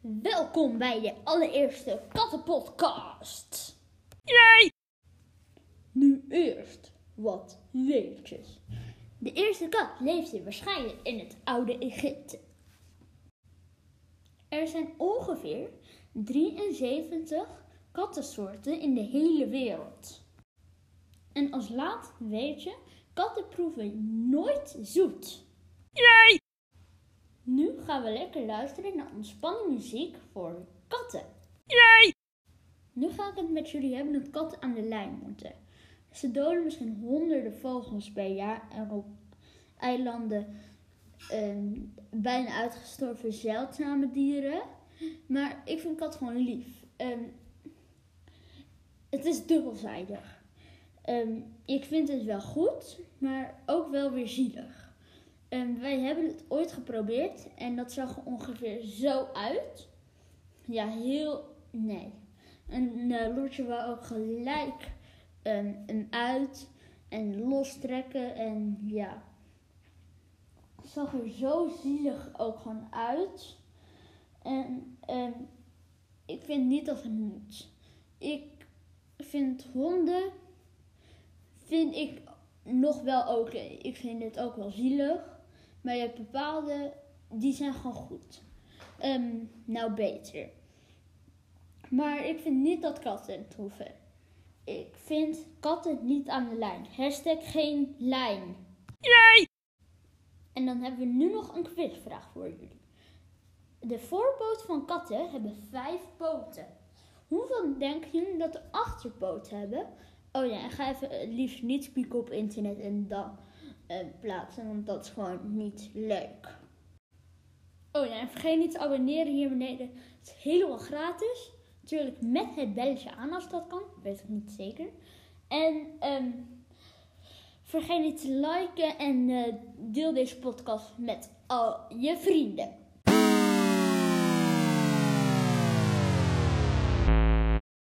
Welkom bij de allereerste kattenpodcast. Yay! Nu eerst wat weetjes. De eerste kat leefde waarschijnlijk in het oude Egypte. Er zijn ongeveer 73 kattensoorten in de hele wereld. En als laat weetje, katten proeven nooit zoet. Yay! Gaan we lekker luisteren naar ontspannen muziek voor katten. Yay! Nu ga ik het met jullie hebben dat katten aan de lijn moeten. Ze doden misschien honderden vogels per jaar en op eilanden ehm, bijna uitgestorven zeldzame dieren. Maar ik vind kat gewoon lief. Ehm, het is dubbelzijdig. Ehm, ik vind het wel goed, maar ook wel weer zielig. Ehm, wij hebben het ooit geprobeerd en dat zag er ongeveer zo uit. Ja, heel. Nee. En uh, Lotje wou ook gelijk um, hem uit en lostrekken en ja. Het zag er zo zielig ook gewoon uit. En um, ik vind niet dat het moet. Ik vind honden vind ik nog wel oké. Ik vind het ook wel zielig. Maar je hebt bepaalde, die zijn gewoon goed. Um, nou, beter. Maar ik vind niet dat katten het hoeven. Ik vind katten niet aan de lijn. Hashtag geen lijn. Yay! En dan hebben we nu nog een quizvraag voor jullie. De voorpoot van katten hebben vijf poten. Hoeveel denken jullie dat de achterpoten hebben? Oh ja, en ga even liefst niet spieken op internet en dan plaatsen, want dat is gewoon niet leuk. Oh ja, en vergeet niet te abonneren hier beneden. Het is helemaal gratis. Natuurlijk met het belletje aan als dat kan. Weet ik niet zeker. En um, vergeet niet te liken en uh, deel deze podcast met al je vrienden.